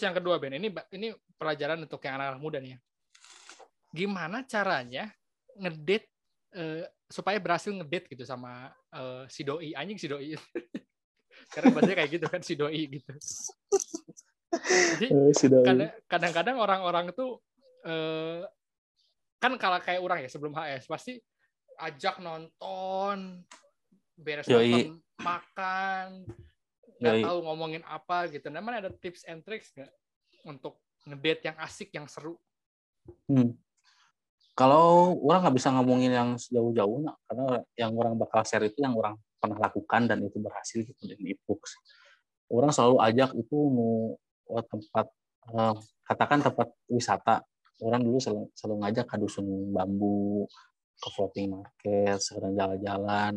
tips yang kedua Ben, ini ini pelajaran untuk yang anak-anak muda nih ya. Gimana caranya ngedate uh, supaya berhasil ngedate gitu sama uh, si doi anjing si doi. Karena bahasanya kayak gitu kan si doi gitu. Jadi kadang-kadang orang-orang itu uh, kan kalau kayak orang ya sebelum HS pasti ajak nonton beres Yoi. nonton makan nggak tahu ngomongin apa gitu. Mana ada tips and tricks nggak untuk ngedate yang asik, yang seru? Hmm. Kalau orang nggak bisa ngomongin yang jauh-jauh, nah, karena yang orang bakal share itu yang orang pernah lakukan dan itu berhasil gitu di e-books. Orang selalu ajak itu mau oh, tempat uh, katakan tempat wisata. Orang dulu selalu, selalu ngajak ke dusun bambu, ke floating market, sekarang jalan-jalan.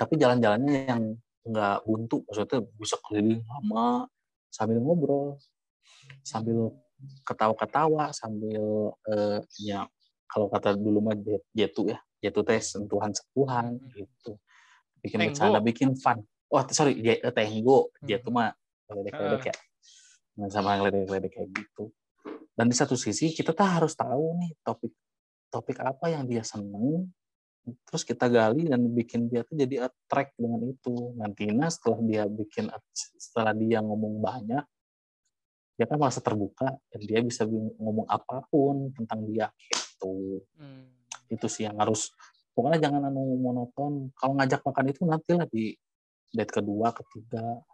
Tapi jalan-jalannya yang nggak buntu maksudnya bisa keliling lama sambil ngobrol sambil ketawa-ketawa sambil uh, ya kalau kata dulu mah jetu ya jetu teh sentuhan sentuhan gitu. Bikin bercanda bikin fun. Oh sorry eh, tenggo. Jetu hmm. mah ledek-ledek ya. Nah, sama yang ledek-ledek kayak gitu. Dan di satu sisi kita tuh harus tahu nih topik topik apa yang dia seneng terus kita gali dan bikin dia tuh jadi attract dengan itu nantinya setelah dia bikin setelah dia ngomong banyak dia kan merasa terbuka dan dia bisa ngomong apa pun tentang dia gitu hmm. itu sih yang harus pokoknya jangan anu monoton kalau ngajak makan itu nantilah di date kedua ketiga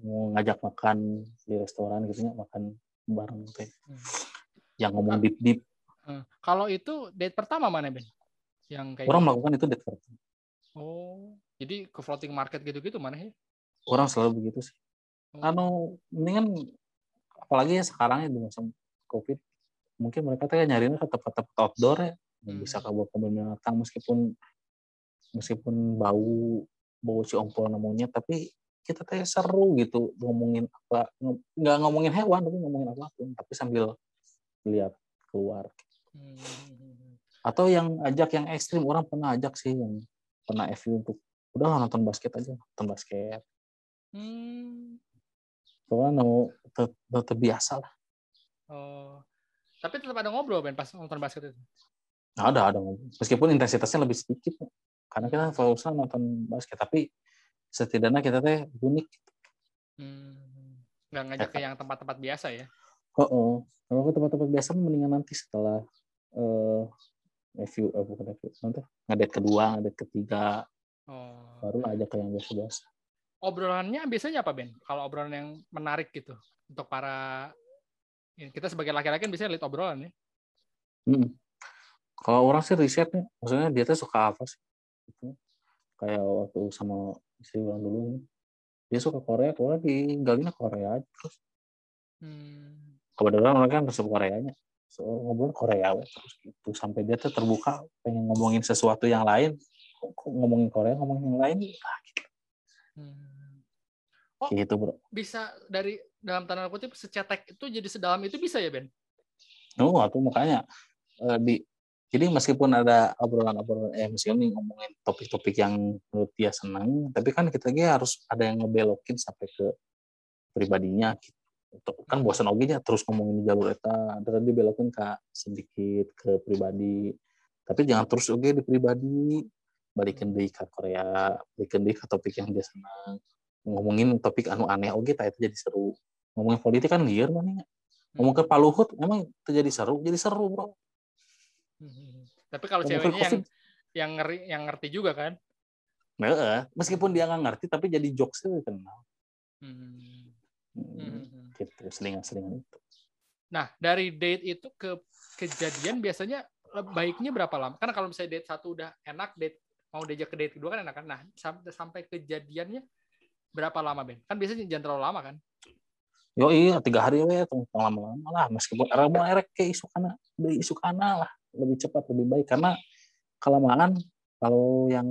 mau ngajak makan di restoran gitu ya makan bareng teh hmm. yang ngomong deep deep hmm. kalau itu date pertama mana Ben yang kayak orang gitu. melakukan itu flirting oh jadi ke floating market gitu-gitu mana ya orang selalu begitu sih oh. anu mendingan apalagi ya sekarang ya di masa covid mungkin mereka tuh nyarinya ke tempat-tempat outdoor ya hmm. bisa ke kebun binatang meskipun meskipun bau bau si ompol namanya tapi kita teh seru gitu ngomongin apa nggak ngomongin hewan tapi ngomongin apa pun tapi sambil lihat keluar hmm atau yang ajak yang ekstrim orang pernah ajak sih yang pernah FU untuk udah nonton basket aja nonton basket. Hmm. soalnya mau tetap biasa lah. Oh. Tapi tetap ada ngobrol Ben pas nonton basket itu? Ada ada meskipun intensitasnya lebih sedikit karena kita fokusnya nonton basket tapi setidaknya kita teh unik. Hmm. nggak ngajak ke yang tempat-tempat biasa ya? Oh, oh. kalau ke tempat-tempat biasa mendingan nanti setelah uh, review eh, bukan review nanti ngadet kedua ngadet ketiga oh. baru aja ke yang biasa-biasa obrolannya biasanya apa Ben kalau obrolan yang menarik gitu untuk para kita sebagai laki-laki kan biasanya lihat obrolan ya hmm. kalau orang sih risetnya maksudnya dia tuh suka apa sih gitu. kayak waktu sama istri orang dulu ini dia suka Korea Korea di galina Korea aja terus hmm. kebetulan mereka kan suka Koreanya so, ngobrol Korea terus gitu sampai dia tuh terbuka pengen ngomongin sesuatu yang lain kok ngomongin Korea ngomongin yang lain nah, gitu. Hmm. Oh, gitu bro bisa dari dalam tanda kutip secetek itu jadi sedalam itu bisa ya Ben? Oh, aku makanya uh, di jadi meskipun ada obrolan-obrolan eh meskipun ngomongin topik-topik yang menurut dia senang, tapi kan kita harus ada yang ngebelokin sampai ke pribadinya gitu kan bosan oke nya terus ngomongin jalur eta. Dan dibelokin ke sedikit ke pribadi. Tapi jangan terus oke di pribadi. Balikin di ke Korea balikin di ke topik yang dia senang. Ngomongin topik anu aneh oke tak itu jadi seru. Ngomongin politik kan liar mana ngomong ke Paluhut emang terjadi seru? Jadi seru bro. Tapi kalau ceweknya yang yang ngeri yang ngerti juga kan? Nah, meskipun dia nggak ngerti tapi jadi jokes itu kenal. Hmm. Hmm gitu selingan-selingan itu. Nah dari date itu ke kejadian biasanya baiknya berapa lama? Karena kalau misalnya date satu udah enak date mau diajak ke date kedua kan enak kan? Nah sampai kejadiannya berapa lama Ben? Kan biasanya jangan terlalu lama kan? Yo iya tiga hari ya tunggu lama-lama lah. Meskipun mau erek ke isu kana isu kana lah. Lebih cepat lebih baik. Karena kelamaan kalau yang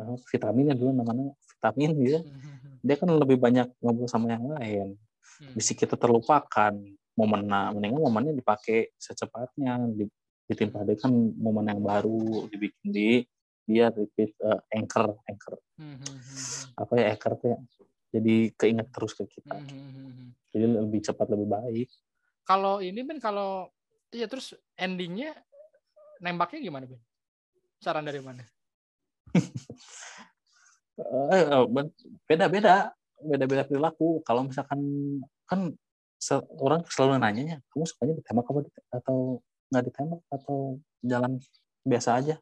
uh, vitaminnya dulu namanya vitamin gitu dia kan lebih banyak ngobrol sama yang lain. Hmm. bisa kita terlupakan. Momen mendingan momennya dipakai secepatnya. Ditimpa kan momen yang baru dibikin di dia repeat uh, anchor anchor. Hmm, hmm, hmm, apa ya anchor tuh ya? Jadi keinget terus ke kita. Hmm, jadi lebih cepat lebih baik. Kalau ini Ben kalau iya terus endingnya nembaknya gimana Ben? Saran dari mana? Eh, eh, beda-beda beda-beda perilaku. Kalau misalkan kan orang selalu nanyanya kamu sukanya ditembak apa atau nggak ditembak atau jalan biasa aja?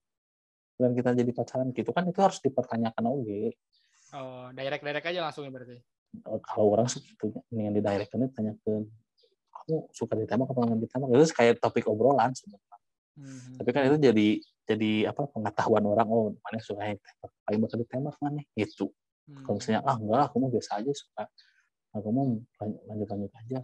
Dan kita jadi pacaran? Gitu kan itu harus dipertanyakan oke Oh, direct direct aja langsung ya berarti. Eh, kalau orang gitu ini yang di direct ini tanyakan kamu suka ditembak apa nggak ditembak? Itu kayak topik obrolan sebenarnya. Hmm. tapi kan itu jadi jadi apa pengetahuan orang oh mana suka yang ditembak paling bakal ditembak mana gitu Hmm. kalau misalnya ah enggak aku mau biasa aja suka aku mau lanjut lanjut aja